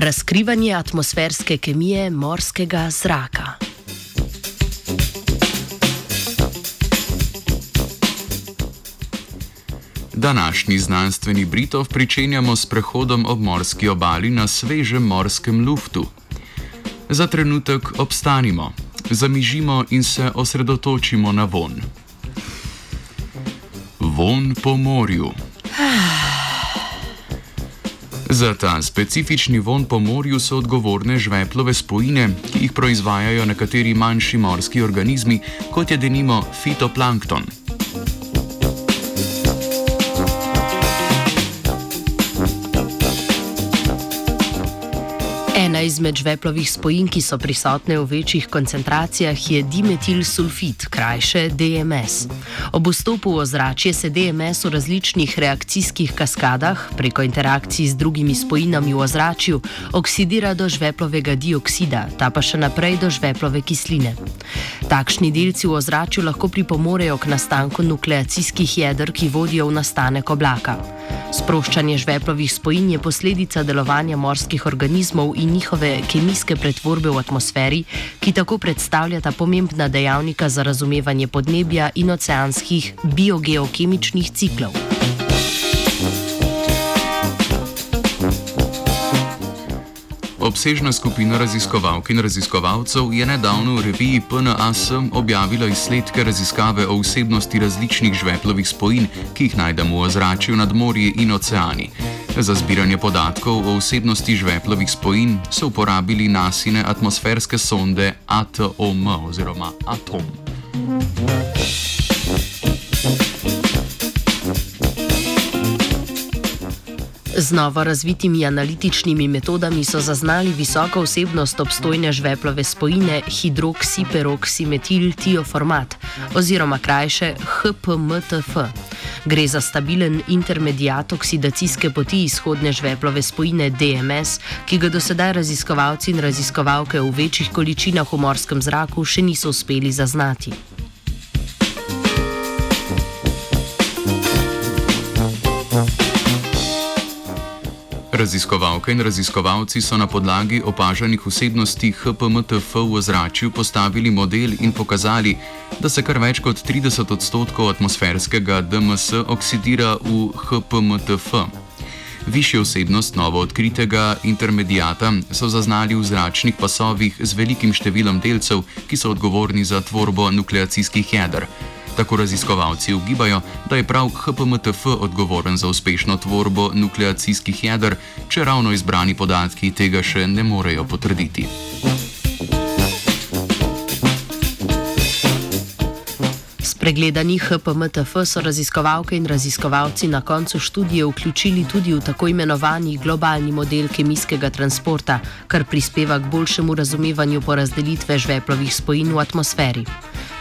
Razkrivanje atmosferske kemije morskega zraka. Današnji znanstveni Britov pričenjamo s prehodom ob morski obali na svežem morskem luftu. Za trenutek obstanimo, zamižimo in se osredotočimo na von. Von po morju. Za ta specifični von po morju so odgovorne žveplove spojine, ki jih proizvajajo nekateri manjši morski organizmi, kot je denimo fitoplankton. Ena izmed žveplovih spojin, ki so prisotne v večjih koncentracijah, je dimetilsulfid, krajše DMS. Ob vstopu v ozračje se DMS v različnih reakcijskih kaskadah, preko interakcij z drugimi spojinami v ozračju, oksidira do žveplovega dioksida, ta pa še naprej do žveplove kisline. Takšni delci v ozračju lahko pripomorejo k nastanku nukleacijskih jedr, ki vodijo v nastanek oblaka. Sproščanje žveplovih spojin je posledica delovanja morskih organizmov in njihove kemijske pretvorbe v atmosferi, ki tako predstavljata pomembna dejavnika za razumevanje podnebja in oceanskih biogeokemičnih ciklov. Obsežna skupina raziskovalk in raziskovalcev je nedavno v reviji PNAS objavila izsledke raziskave o vsebnosti različnih žveplovih spojin, ki jih najdemo v ozračju nad morji in oceani. Za zbiranje podatkov o vsebnosti žveplovih spojin so uporabili nasine atmosferske sonde ATOM oziroma ATOM. Z novo razvitimi analitičnimi metodami so zaznali visoko vsebnost obstojne žveplove spojine hidroksiperoksimetiltioformat oziroma krajše HPMTF. Gre za stabilen intermediat oksidacijske poti izhodne žveplove spojine DMS, ki ga do sedaj raziskovalci in raziskovalke v večjih količinah v morskem zraku še niso uspeli zaznati. Raziskovalke in raziskovalci so na podlagi opaženih vsebnosti HPMTF v ozračju postavili model in pokazali, da se kar več kot 30 odstotkov atmosferskega DMS oksidira v HPMTF. Višjo vsebnost novo odkritega intermedijata so zaznali v zračnih pasovih z velikim številom delcev, ki so odgovorni za tvorbo nukleacijskih jedr. Tako raziskovalci ugibajo, da je prav HPMTF odgovoren za uspešno tvorbo nukleacijskih jedr, če ravno izbrani podatki tega še ne morejo potrditi. Pregledani HPMTF so raziskovalke in raziskovalci na koncu študije vključili tudi v tako imenovani globalni model kemijskega transporta, kar prispeva k boljšemu razumevanju porazdelitve žveplovih spojin v atmosferi.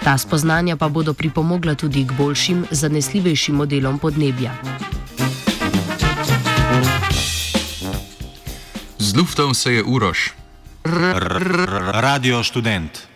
Ta spoznanja pa bodo pripomogla tudi k boljšim, zanesljivejšim modelom podnebja. Z luftov se je urož. Radio študent.